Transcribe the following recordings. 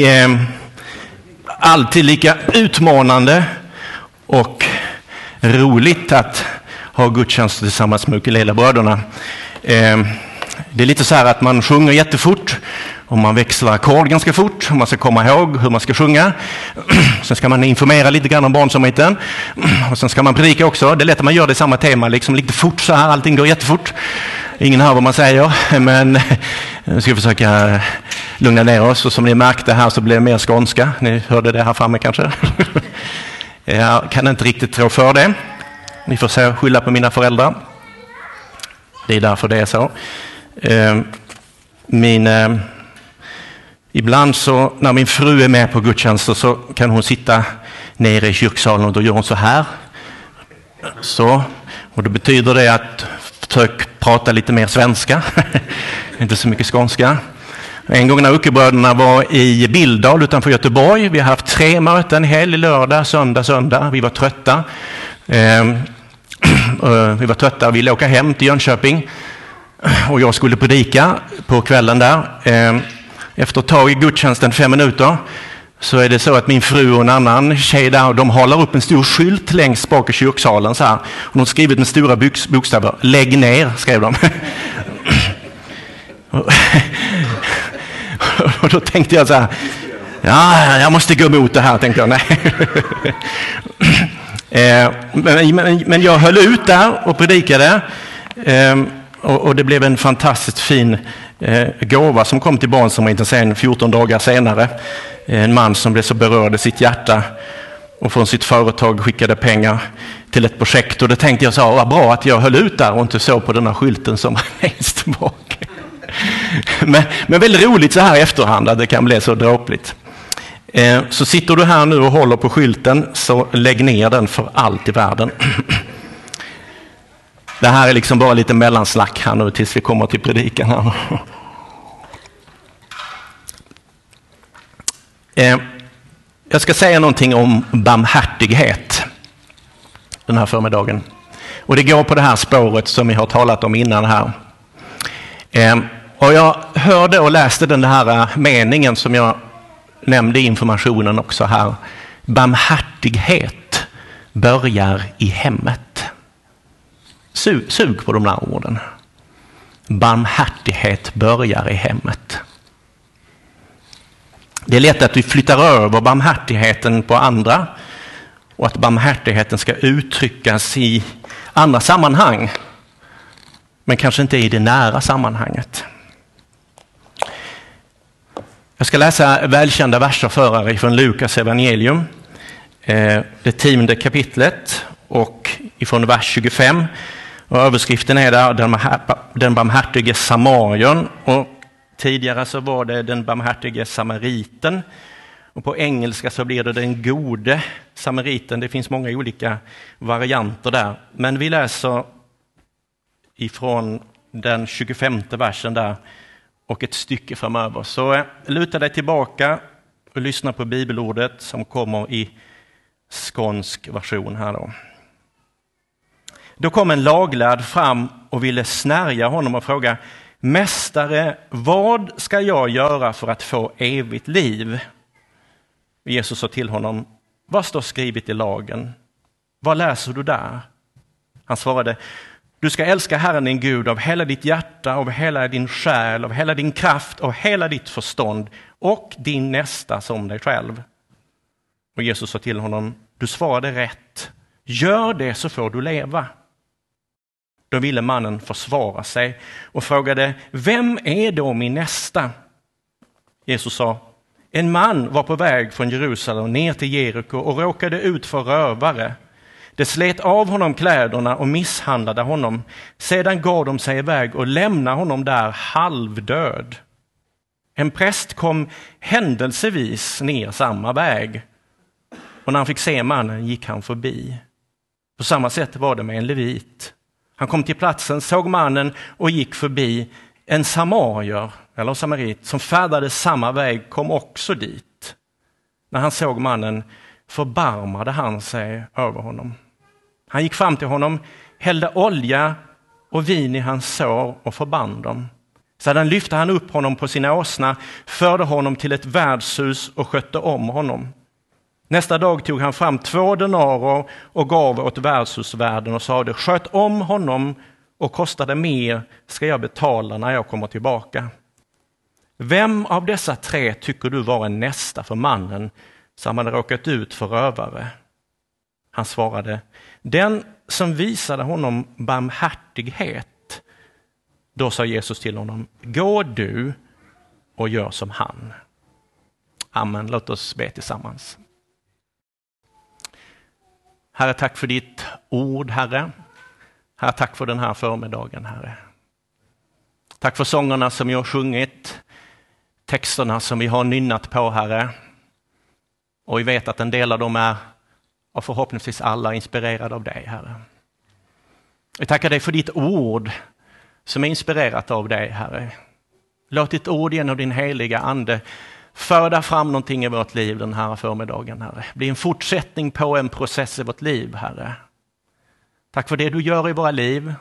Det är alltid lika utmanande och roligt att ha gudstjänst tillsammans med ukulelebröderna. Ehm, det är lite så här att man sjunger jättefort och man växlar ackord ganska fort och man ska komma ihåg hur man ska sjunga. Sen ska man informera lite grann om barnsamheten och sen ska man predika också. Det är lätt att man gör det i samma tema, liksom lite fort så här, allting går jättefort. Ingen hör vad man säger, men nu ska vi försöka lugna ner oss. Och som ni märkte här så blev det mer skånska. Ni hörde det här framme kanske? Jag kan inte riktigt tro för det. Ni får skylla på mina föräldrar. Det är därför det är så. Eh, min, eh, ibland så när min fru är med på gudstjänster så kan hon sitta nere i kyrksalen och då gör hon så här. Så, och då betyder det att försök prata lite mer svenska, inte så mycket skånska. En gång när uckebröderna var i Bildal utanför Göteborg, vi har haft tre möten, helg, lördag, söndag, söndag. Vi var trötta. Eh, vi var trötta och ville åka hem till Jönköping och jag skulle predika på kvällen där. Ehm, efter ett tag i gudstjänsten, fem minuter, så är det så att min fru och en annan tjej där, de håller upp en stor skylt längst bak i kyrksalen så här. Och de har skrivit med stora bokstäver, lägg ner, skrev de. och då tänkte jag så här, ja, jag måste gå emot det här, tänkte jag. Nej. Ehm, men, jag höll ut där och predikade. Ehm, och, det blev en fantastiskt fin eh, gåva som kom till barnsamheten sen 14 dagar senare. En man som blev så berörd i sitt hjärta och från sitt företag skickade pengar till ett projekt. Och då tänkte jag så vad bra att jag höll ut där och inte såg på den här skylten som var längst bak. Men, men väldigt roligt så här i efterhand att det kan bli så dråpligt. Eh, så sitter du här nu och håller på skylten så lägg ner den för allt i världen. Det här är liksom bara lite mellanslack här nu tills vi kommer till predikan. Här. Eh, jag ska säga någonting om barmhärtighet den här förmiddagen. Och det går på det här spåret som vi har talat om innan här. Eh, och jag hörde och läste den här eh, meningen som jag nämnde i informationen också här. Barmhärtighet börjar i hemmet. Sug, sug på de där orden. Barmhärtighet börjar i hemmet. Det är lätt att vi flyttar över barmhärtigheten på andra och att barmhärtigheten ska uttryckas i andra sammanhang, men kanske inte i det nära sammanhanget. Jag ska läsa välkända verser för er från Lukas evangelium, eh, det tionde kapitlet och ifrån vers 25. Och överskriften är där den barmhärtige samarien och Tidigare så var det den barmhärtige samariten. Och på engelska så blir det den gode samariten. Det finns många olika varianter där. Men vi läser ifrån den 25 versen där och ett stycke framöver. Så eh, luta dig tillbaka och lyssna på bibelordet som kommer i skånsk version här då. Då kom en laglärd fram och ville snärja honom och fråga Mästare, vad ska jag göra för att få evigt liv? Jesus sa till honom, vad står skrivet i lagen? Vad läser du där? Han svarade, du ska älska Herren din Gud av hela ditt hjärta, av hela din själ, av hela din kraft, av hela ditt förstånd och din nästa som dig själv. Och Jesus sa till honom, du svarade rätt. Gör det så får du leva. Då ville mannen försvara sig och frågade, vem är då min nästa? Jesus sa, en man var på väg från Jerusalem ner till Jeriko och råkade ut för rövare. De slet av honom kläderna och misshandlade honom. Sedan gav de sig iväg och lämnade honom där halvdöd. En präst kom händelsevis ner samma väg och när han fick se mannen gick han förbi. På samma sätt var det med en levit. Han kom till platsen, såg mannen och gick förbi. En samarier, eller samarit, som färdades samma väg kom också dit. När han såg mannen förbarmade han sig över honom. Han gick fram till honom, hällde olja och vin i hans sår och förband dem. Sedan lyfte han upp honom på sin åsna, förde honom till ett värdshus och skötte om honom. Nästa dag tog han fram två denarer och gav åt värdshusvärden och sade, sköt om honom och kostade mer ska jag betala när jag kommer tillbaka. Vem av dessa tre tycker du var en nästa för mannen som hade råkat ut för rövare? Han svarade, den som visade honom barmhärtighet. Då sa Jesus till honom, gå du och gör som han. Amen. Låt oss be tillsammans. Herre, tack för ditt ord, Herre. Herre, tack för den här förmiddagen, Herre. Tack för sångerna som jag har sjungit, texterna som vi har nynnat på, Herre. Och vi vet att en del av dem är, och förhoppningsvis alla, inspirerade av dig, Herre. Vi tackar dig för ditt ord som är inspirerat av dig, Herre. Låt ditt ord genom din heliga Ande föda fram någonting i vårt liv den här förmiddagen, Herre. Bli en fortsättning på en process i vårt liv, Herre. Tack för det du gör i våra liv.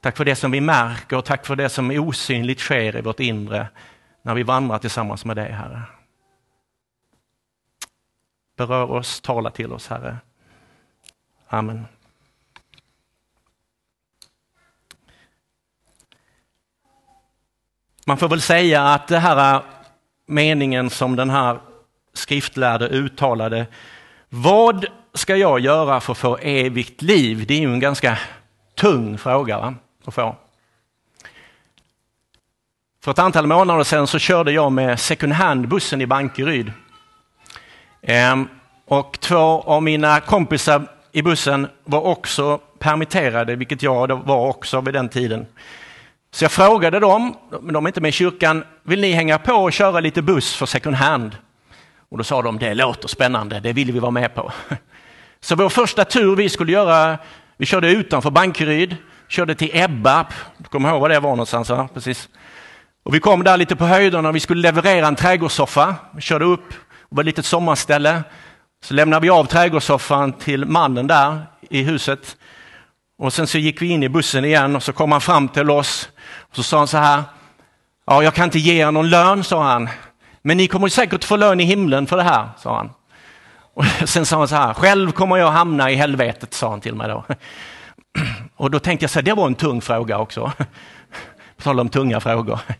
Tack för det som vi märker och tack för det som osynligt sker i vårt inre när vi vandrar tillsammans med dig, Herre. Berör oss, tala till oss, Herre. Amen. Man får väl säga att det här meningen som den här skriftlärde uttalade. Vad ska jag göra för att få evigt liv? Det är ju en ganska tung fråga va? att få. För ett antal månader sedan så körde jag med second hand-bussen i Bankeryd. Ehm, och två av mina kompisar i bussen var också permitterade, vilket jag var också vid den tiden. Så jag frågade dem, men de är inte med i kyrkan, vill ni hänga på och köra lite buss för second hand? Och då sa de, det låter spännande, det vill vi vara med på. Så vår första tur vi skulle göra, vi körde utanför Bankeryd, körde till Ebba, du kommer ihåg var det var någonstans? Ja, precis. Och vi kom där lite på höjden och vi skulle leverera en trädgårdssoffa. Vi körde upp, det var ett litet sommarställe. Så lämnade vi av trädgårdssoffan till mannen där i huset. Och sen så gick vi in i bussen igen och så kom han fram till oss så sa han så här, ja jag kan inte ge er någon lön, sa han, men ni kommer säkert få lön i himlen för det här, sa han. Och sen sa han så här, själv kommer jag hamna i helvetet, sa han till mig då. Och då tänkte jag så här, det var en tung fråga också. På tal om tunga frågor.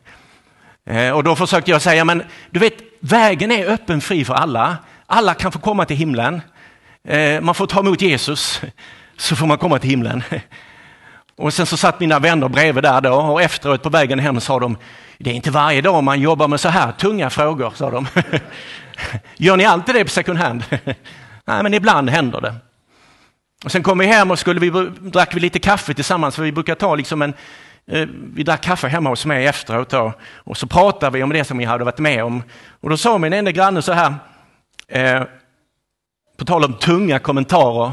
Eh, och då försökte jag säga, men du vet, vägen är öppen fri för alla. Alla kan få komma till himlen. Eh, man får ta emot Jesus, så får man komma till himlen. Och sen så satt mina vänner bredvid där då och efteråt på vägen hem sa de, det är inte varje dag man jobbar med så här tunga frågor, sa de. Gör ni alltid det på second hand? Nej, men ibland händer det. Och sen kom vi hem och skulle vi, drack vi lite kaffe tillsammans, för vi brukar ta liksom en, eh, vi drack kaffe hemma hos mig efteråt då, och så pratade vi om det som vi hade varit med om. Och då sa min enda granne så här, eh, på tal om tunga kommentarer,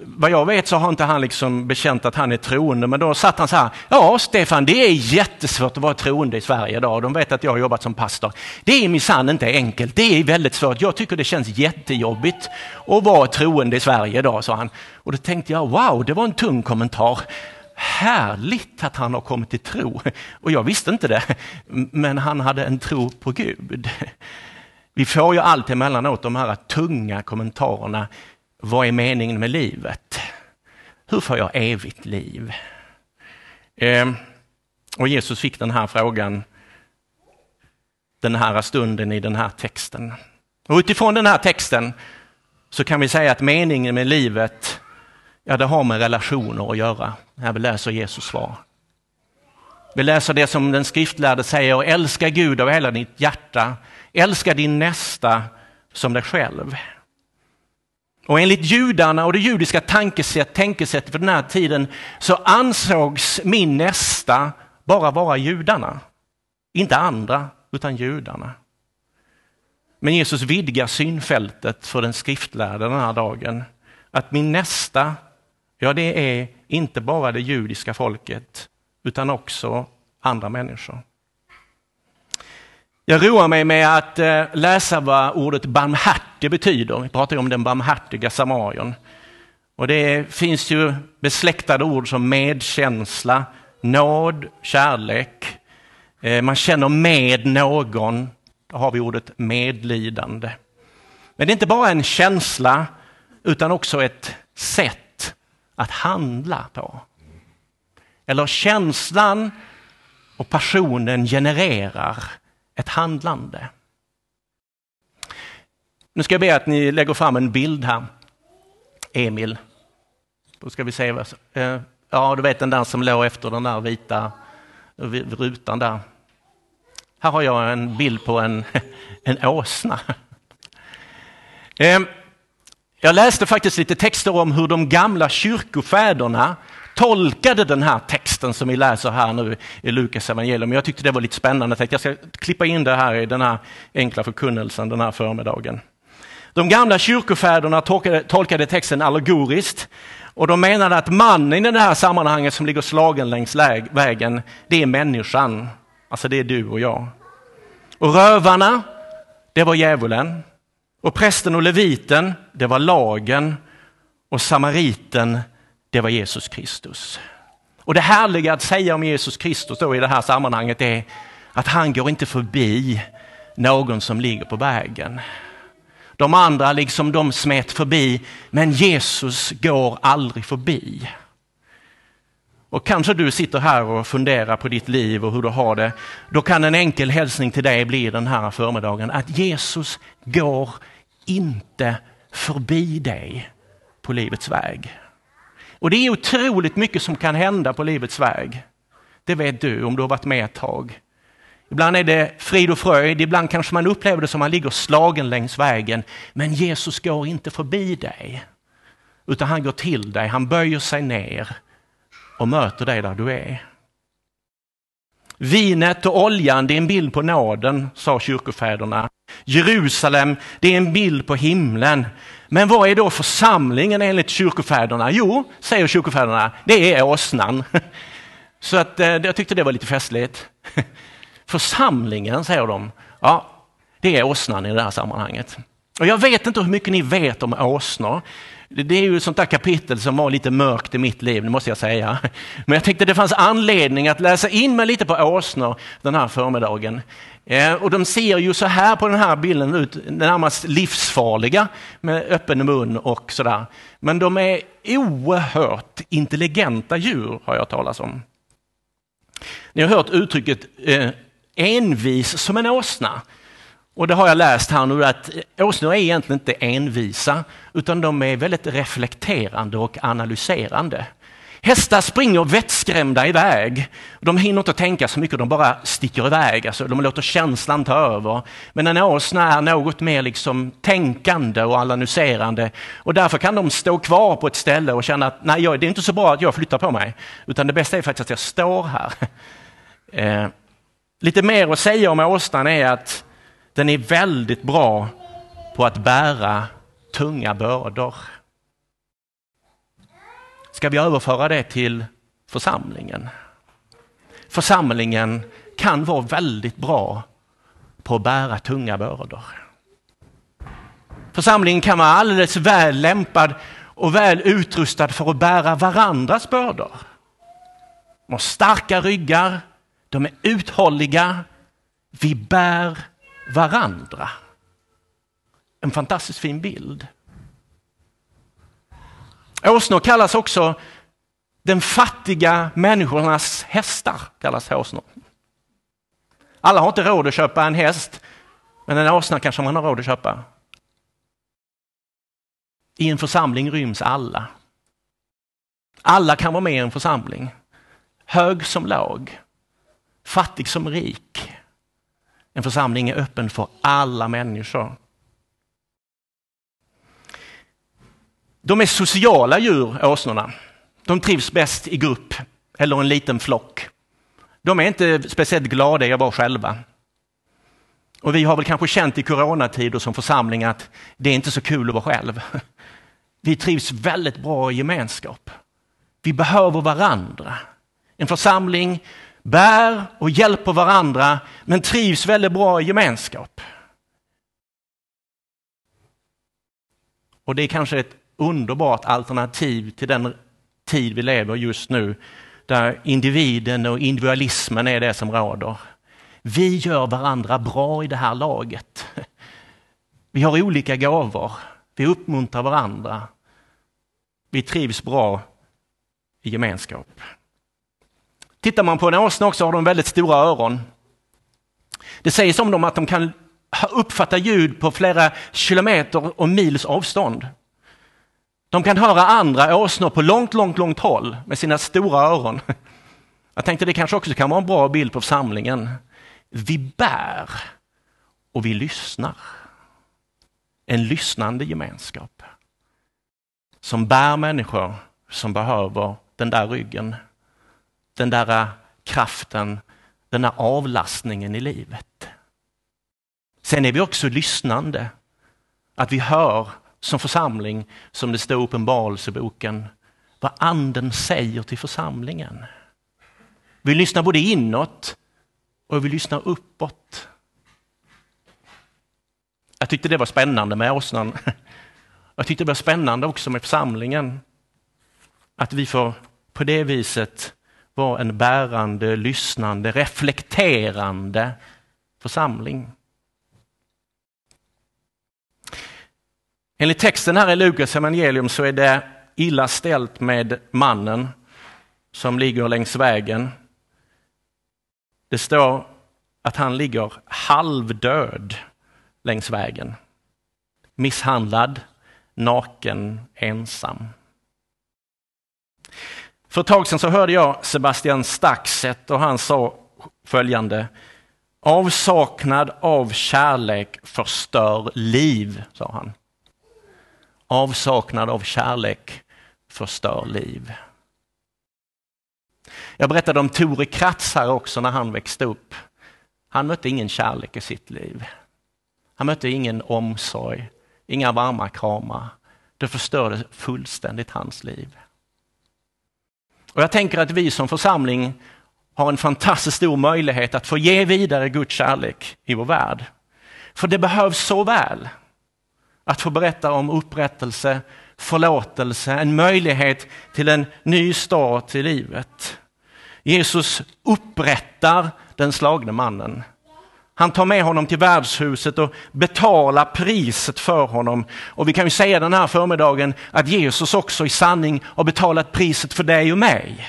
vad jag vet så har inte han liksom bekänt att han är troende, men då satt han så här, ja Stefan, det är jättesvårt att vara troende i Sverige idag. De vet att jag har jobbat som pastor. Det är minsann inte enkelt, det är väldigt svårt. Jag tycker det känns jättejobbigt att vara troende i Sverige idag, sa han. Och då tänkte jag, wow, det var en tung kommentar. Härligt att han har kommit till tro. Och jag visste inte det, men han hade en tro på Gud. Vi får ju allt emellanåt de här tunga kommentarerna vad är meningen med livet? Hur får jag evigt liv? Eh, och Jesus fick den här frågan den här stunden i den här texten. Och utifrån den här texten så kan vi säga att meningen med livet, ja det har med relationer att göra. när vi läser Jesus svar. Vi läser det som den skriftlärde säger, älska Gud av hela ditt hjärta, älska din nästa som dig själv. Och enligt judarna och det judiska tankesätt, tänkesättet för den här tiden så ansågs min nästa bara vara judarna. Inte andra, utan judarna. Men Jesus vidgar synfältet för den skriftlärde den här dagen. Att min nästa, ja det är inte bara det judiska folket, utan också andra människor. Jag roar mig med att eh, läsa vad ordet barmhärtig betyder. Vi pratar ju om den barmhärtiga samarien. Och det finns ju besläktade ord som medkänsla, nåd, kärlek. Eh, man känner med någon. Då har vi ordet medlidande. Men det är inte bara en känsla utan också ett sätt att handla på. Eller känslan och passionen genererar ett handlande. Nu ska jag be att ni lägger fram en bild här. Emil. Då ska vi se. Vad, eh, ja, du vet den där som låg efter den där vita rutan där. Här har jag en bild på en, en åsna. Ehm, jag läste faktiskt lite texter om hur de gamla kyrkofäderna tolkade den här texten som vi läser här nu i Lukas evangelium. Jag tyckte det var lite spännande. Jag ska klippa in det här i den här enkla förkunnelsen den här förmiddagen. De gamla kyrkofäderna tolkade, tolkade texten allegoriskt och de menade att mannen i det här sammanhanget som ligger slagen längs vägen, det är människan. Alltså det är du och jag. Och rövarna, det var djävulen. Och prästen och leviten, det var lagen. Och samariten, det var Jesus Kristus. Och det härliga att säga om Jesus Kristus då i det här sammanhanget är att han går inte förbi någon som ligger på vägen. De andra liksom de smet förbi, men Jesus går aldrig förbi. Och kanske du sitter här och funderar på ditt liv och hur du har det. Då kan en enkel hälsning till dig bli den här förmiddagen att Jesus går inte förbi dig på livets väg. Och det är otroligt mycket som kan hända på livets väg. Det vet du om du har varit med ett tag. Ibland är det frid och fröjd, ibland kanske man upplever det som att man ligger slagen längs vägen. Men Jesus går inte förbi dig, utan han går till dig, han böjer sig ner och möter dig där du är. Vinet och oljan, det är en bild på nåden, sa kyrkofäderna. Jerusalem, det är en bild på himlen. Men vad är då församlingen enligt kyrkofäderna? Jo, säger kyrkofäderna, det är åsnan. Så att, eh, jag tyckte det var lite festligt. Församlingen, säger de, ja, det är åsnan i det här sammanhanget. Och jag vet inte hur mycket ni vet om åsnor. Det är ju ett sånt där kapitel som var lite mörkt i mitt liv, det måste jag säga. Men jag tänkte det fanns anledning att läsa in mig lite på åsnor den här förmiddagen. Eh, och de ser ju så här på den här bilden ut, närmast livsfarliga med öppen mun och sådär. Men de är oerhört intelligenta djur har jag talat om. Ni har hört uttrycket eh, envis som en åsna. Och det har jag läst här nu att åsnor är egentligen inte envisa utan de är väldigt reflekterande och analyserande. Hästar springer vettskrämda iväg. De hinner inte tänka så mycket, de bara sticker iväg. Alltså, de låter känslan ta över. Men en åsna är något mer liksom tänkande och analyserande. Och därför kan de stå kvar på ett ställe och känna att nej, det är inte så bra att jag flyttar på mig. Utan det bästa är faktiskt att jag står här. Eh, lite mer att säga om åsnan är att den är väldigt bra på att bära tunga bördor. Ska vi överföra det till församlingen? Församlingen kan vara väldigt bra på att bära tunga bördor. Församlingen kan vara alldeles väl lämpad och väl utrustad för att bära varandras bördor. De har starka ryggar, de är uthålliga, vi bär varandra. En fantastiskt fin bild. Åsnor kallas också den fattiga människornas hästar. kallas åsnor. Alla har inte råd att köpa en häst, men en åsna kanske man har råd att köpa. I en församling ryms alla. Alla kan vara med i en församling. Hög som låg, fattig som rik. En församling är öppen för alla människor. De är sociala djur, åsnorna. De trivs bäst i grupp eller en liten flock. De är inte speciellt glada i att vara själva. Och vi har väl kanske känt i coronatider som församling att det är inte så kul att vara själv. Vi trivs väldigt bra i gemenskap. Vi behöver varandra. En församling bär och hjälper varandra men trivs väldigt bra i gemenskap. Och det är kanske ett underbart alternativ till den tid vi lever just nu, där individen och individualismen är det som råder. vi gör varandra bra i det här laget. Vi har olika gåvor. Vi uppmuntrar varandra. Vi trivs bra i gemenskap. Tittar man på en åsna också har de väldigt stora öron. Det sägs om dem att de kan uppfatta ljud på flera kilometer och mils avstånd. De kan höra andra åsnor på långt, långt, långt håll med sina stora öron. Jag tänkte det kanske också kan vara en bra bild på församlingen. Vi bär och vi lyssnar. En lyssnande gemenskap som bär människor som behöver den där ryggen, den där äh, kraften, den där avlastningen i livet. Sen är vi också lyssnande, att vi hör som församling, som det står i Uppenbarelseboken, vad anden säger till församlingen. Vi lyssnar både inåt och vi lyssnar uppåt. Jag tyckte det var spännande med åsnan. Jag tyckte det var spännande också med församlingen. Att vi får på det viset vara en bärande, lyssnande, reflekterande församling. Enligt texten här i Lukas evangelium så är det illa ställt med mannen som ligger längs vägen. Det står att han ligger halvdöd längs vägen. Misshandlad, naken, ensam. För ett tag sedan så hörde jag Sebastian Staxet och han sa följande. Avsaknad av kärlek förstör liv, sa han. Avsaknad av kärlek förstör liv. Jag berättade om Tore Kratz här också när han växte upp. Han mötte ingen kärlek i sitt liv. Han mötte ingen omsorg, inga varma kramar. Det förstörde fullständigt hans liv. Och Jag tänker att vi som församling har en fantastiskt stor möjlighet att få ge vidare Guds kärlek i vår värld. För det behövs så väl att få berätta om upprättelse, förlåtelse, en möjlighet till en ny start i livet. Jesus upprättar den slagne mannen. Han tar med honom till värdshuset och betalar priset för honom. Och vi kan ju säga den här förmiddagen att Jesus också i sanning har betalat priset för dig och mig.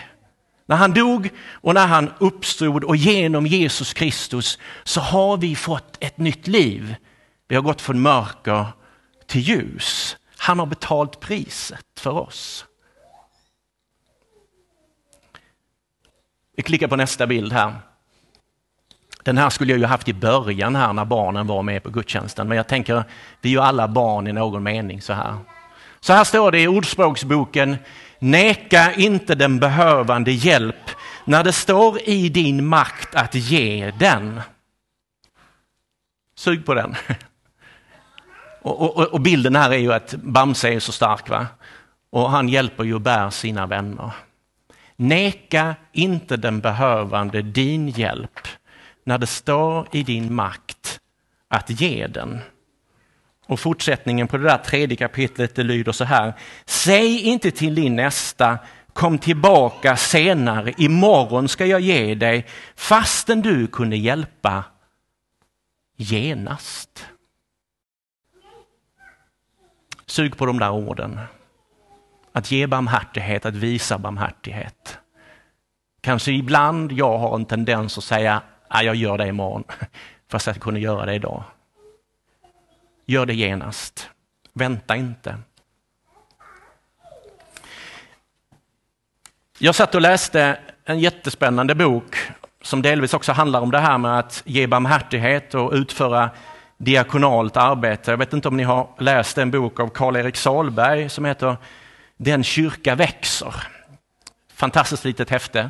När han dog och när han uppstod och genom Jesus Kristus så har vi fått ett nytt liv. Vi har gått från mörker till ljus. Han har betalt priset för oss. Vi klickar på nästa bild här. Den här skulle jag ju haft i början här när barnen var med på gudstjänsten, men jag tänker, vi är ju alla barn i någon mening så här. Så här står det i Ordspråksboken, neka inte den behövande hjälp när det står i din makt att ge den. Sug på den. Och, och, och bilden här är ju att Bamse är så stark va? och han hjälper ju och bär sina vänner. Neka inte den behövande din hjälp när det står i din makt att ge den. Och fortsättningen på det där tredje kapitlet det lyder så här. Säg inte till din nästa, kom tillbaka senare, imorgon ska jag ge dig, fastän du kunde hjälpa genast. Sug på de där orden. Att ge barmhärtighet, att visa barmhärtighet. Kanske ibland jag har en tendens att säga, Ah, jag gör det imorgon, fast jag kunde göra det idag. Gör det genast. Vänta inte. Jag satt och läste en jättespännande bok som delvis också handlar om det här med att ge barmhärtighet och utföra diakonalt arbete. Jag vet inte om ni har läst en bok av Karl-Erik Salberg som heter Den kyrka växer. Fantastiskt litet häfte.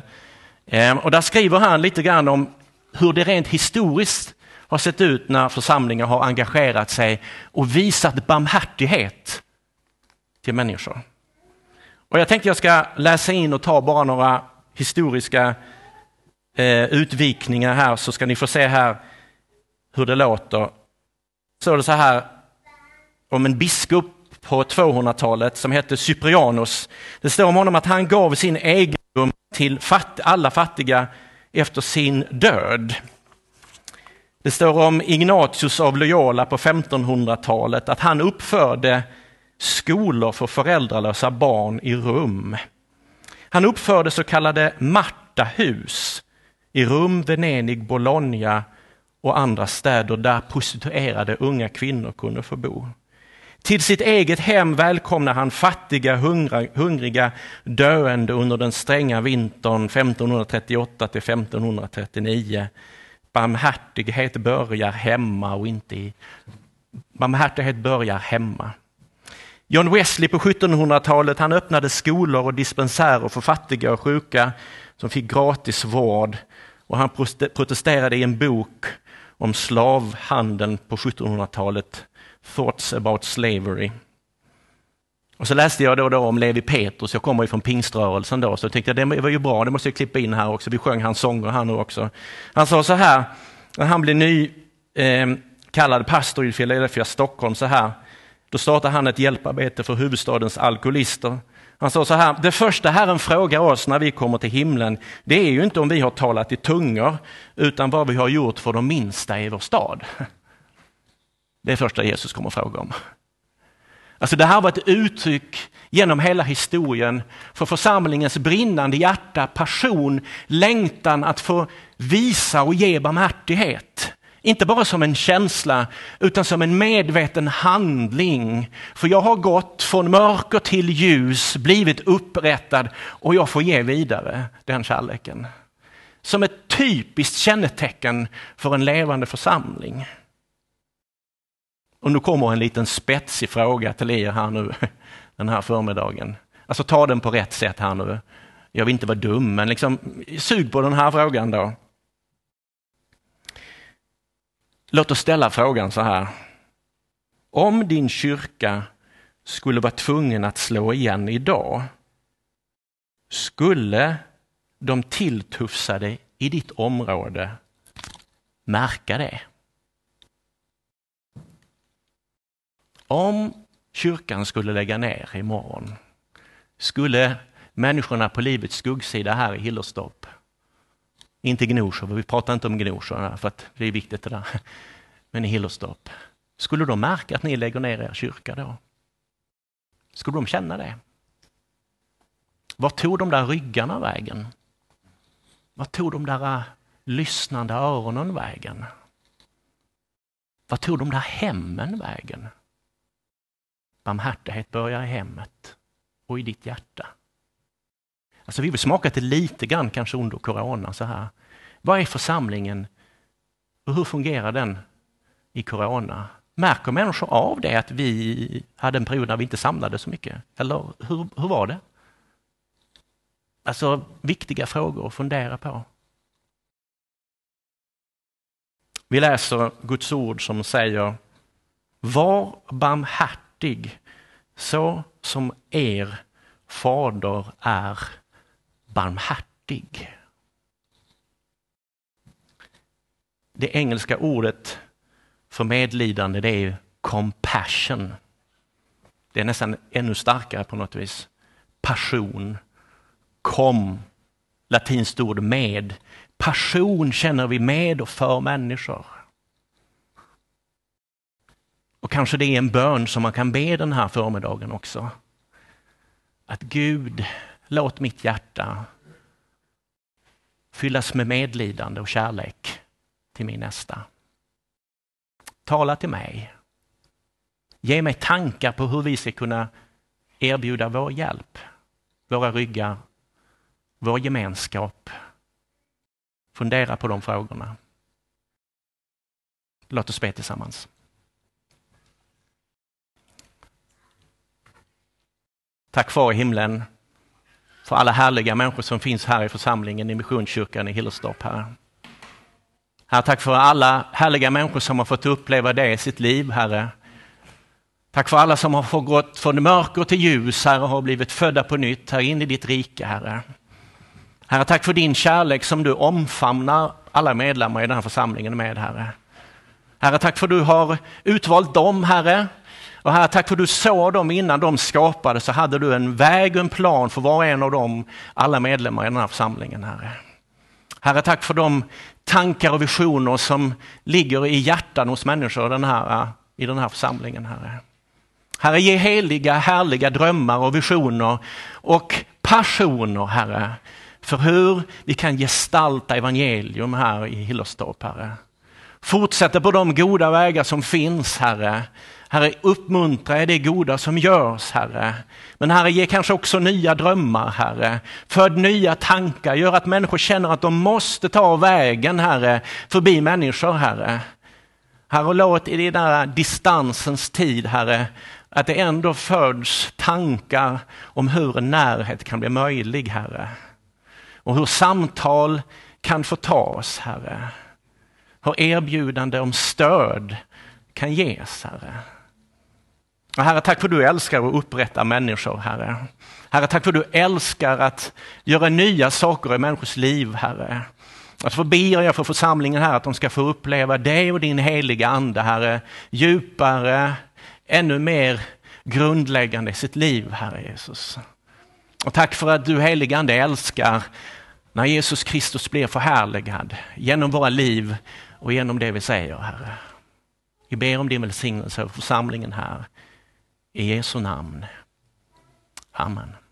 Ehm, och där skriver han lite grann om hur det rent historiskt har sett ut när församlingar har engagerat sig och visat barmhärtighet till människor. Och jag tänkte jag ska läsa in och ta bara några historiska eh, utvikningar här så ska ni få se här hur det låter. Så är det så här om en biskop på 200-talet som hette Cyprianus. Det står om honom att han gav sin egendom till fatt, alla fattiga efter sin död. Det står om Ignatius av Loyola på 1500-talet att han uppförde skolor för föräldralösa barn i Rum. Han uppförde så kallade Martahus i Rum, Venedig, Bologna och andra städer där prostituerade unga kvinnor kunde få bo. Till sitt eget hem välkomnar han fattiga, hungriga, döende under den stränga vintern 1538 till 1539. Barmhärtighet börjar hemma och inte i... Barmhärtighet börjar hemma. John Wesley på 1700-talet han öppnade skolor och dispensärer för fattiga och sjuka som fick gratis vård och han protesterade i en bok om slavhandeln på 1700-talet, Thoughts about slavery. Och så läste jag då och då om Levi Petrus, jag kommer ju från pingströrelsen då, så jag tänkte det var ju bra, det måste jag klippa in här också. Vi sjöng hans sånger här nu också. Han sa så här, när han blev ny eh, kallad pastor i Philadelphia, Stockholm, så här. Då startade han ett hjälparbete för huvudstadens alkoholister. Han sa så här, det första Herren frågar oss när vi kommer till himlen, det är ju inte om vi har talat i tungor, utan vad vi har gjort för de minsta i vår stad. Det är det första Jesus kommer att fråga om. Alltså det här var ett uttryck genom hela historien för församlingens brinnande hjärta, passion, längtan att få visa och ge barmhärtighet. Inte bara som en känsla utan som en medveten handling. För jag har gått från mörker till ljus, blivit upprättad och jag får ge vidare den kärleken. Som ett typiskt kännetecken för en levande församling. Och nu kommer en liten spetsig fråga till er här nu den här förmiddagen. Alltså ta den på rätt sätt här nu. Jag vill inte vara dum, men liksom sug på den här frågan då. Låt oss ställa frågan så här. Om din kyrka skulle vara tvungen att slå igen idag, skulle de tilltufsade i ditt område märka det? Om kyrkan skulle lägga ner imorgon, skulle människorna på livets skuggsida här i Hillerstorp inte Gnosjö, vi pratar inte om Gnosjö för att det är viktigt det där. Men i Hillerstorp. Skulle de märka att ni lägger ner er kyrka då? Skulle de känna det? Var tog de där ryggarna vägen? Var tog de där äh, lyssnande öronen vägen? Var tog de där hemmen vägen? Barmhärtighet börjar i hemmet och i ditt hjärta. Alltså vi vill smaka det lite grann kanske under corona så här. Vad är församlingen och hur fungerar den i corona? Märker människor av det att vi hade en period när vi inte samlade så mycket? Eller hur, hur var det? Alltså viktiga frågor att fundera på. Vi läser Guds ord som säger Var barmhärtig så som er fader är barmhärtig. Det engelska ordet för medlidande det är compassion. Det är nästan ännu starkare på något vis. Passion, kom, latinskt ord med. Passion känner vi med och för människor. Och kanske det är en bön som man kan be den här förmiddagen också. Att Gud, låt mitt hjärta fyllas med medlidande och kärlek till min nästa. Tala till mig. Ge mig tankar på hur vi ska kunna erbjuda vår hjälp, våra ryggar, vår gemenskap. Fundera på de frågorna. Låt oss be tillsammans. Tack far i himlen för alla härliga människor som finns här i församlingen i Missionskyrkan i Hillerstorp. Herre. Herre, tack för alla härliga människor som har fått uppleva det i sitt liv, Herre. Tack för alla som har fått gått från mörker till ljus, Herre, och har blivit födda på nytt här in i ditt rike, Herre. Herre, tack för din kärlek som du omfamnar alla medlemmar i den här församlingen med, Herre. Herre, tack för att du har utvalt dem, Herre, och här, tack för att du såg dem innan de skapades så hade du en väg och en plan för var och en av dem, alla medlemmar i den här församlingen, Herre. Herre, tack för de tankar och visioner som ligger i hjärtan hos människor den här, i den här församlingen, Herre. Herre, ge heliga, härliga drömmar och visioner och passioner, Herre, för hur vi kan gestalta evangelium här i Hillerstorp, Herre. Fortsätta på de goda vägar som finns, Herre. Herre, uppmuntra i det goda som görs, Herre. Men Herre, ge kanske också nya drömmar, Herre. Föd nya tankar, gör att människor känner att de måste ta vägen, Herre, förbi människor, Herre. Herre, låt i den där distansens tid, Herre, att det ändå föds tankar om hur en närhet kan bli möjlig, Herre. Och hur samtal kan få tas, Herre. Hur erbjudande om stöd kan ges, Herre. Och herre, tack för att du älskar att upprätta människor, Herre. Herre, tack för att du älskar att göra nya saker i människors liv, Herre. Att få ber jag för församlingen här att de ska få uppleva dig och din heliga Ande, Herre, djupare, ännu mer grundläggande i sitt liv, Herre Jesus. Och tack för att du heliga Ande älskar när Jesus Kristus blir förhärligad genom våra liv och genom det vi säger, Herre. Vi ber om din välsignelse över församlingen här. I Jesu namn. Amen.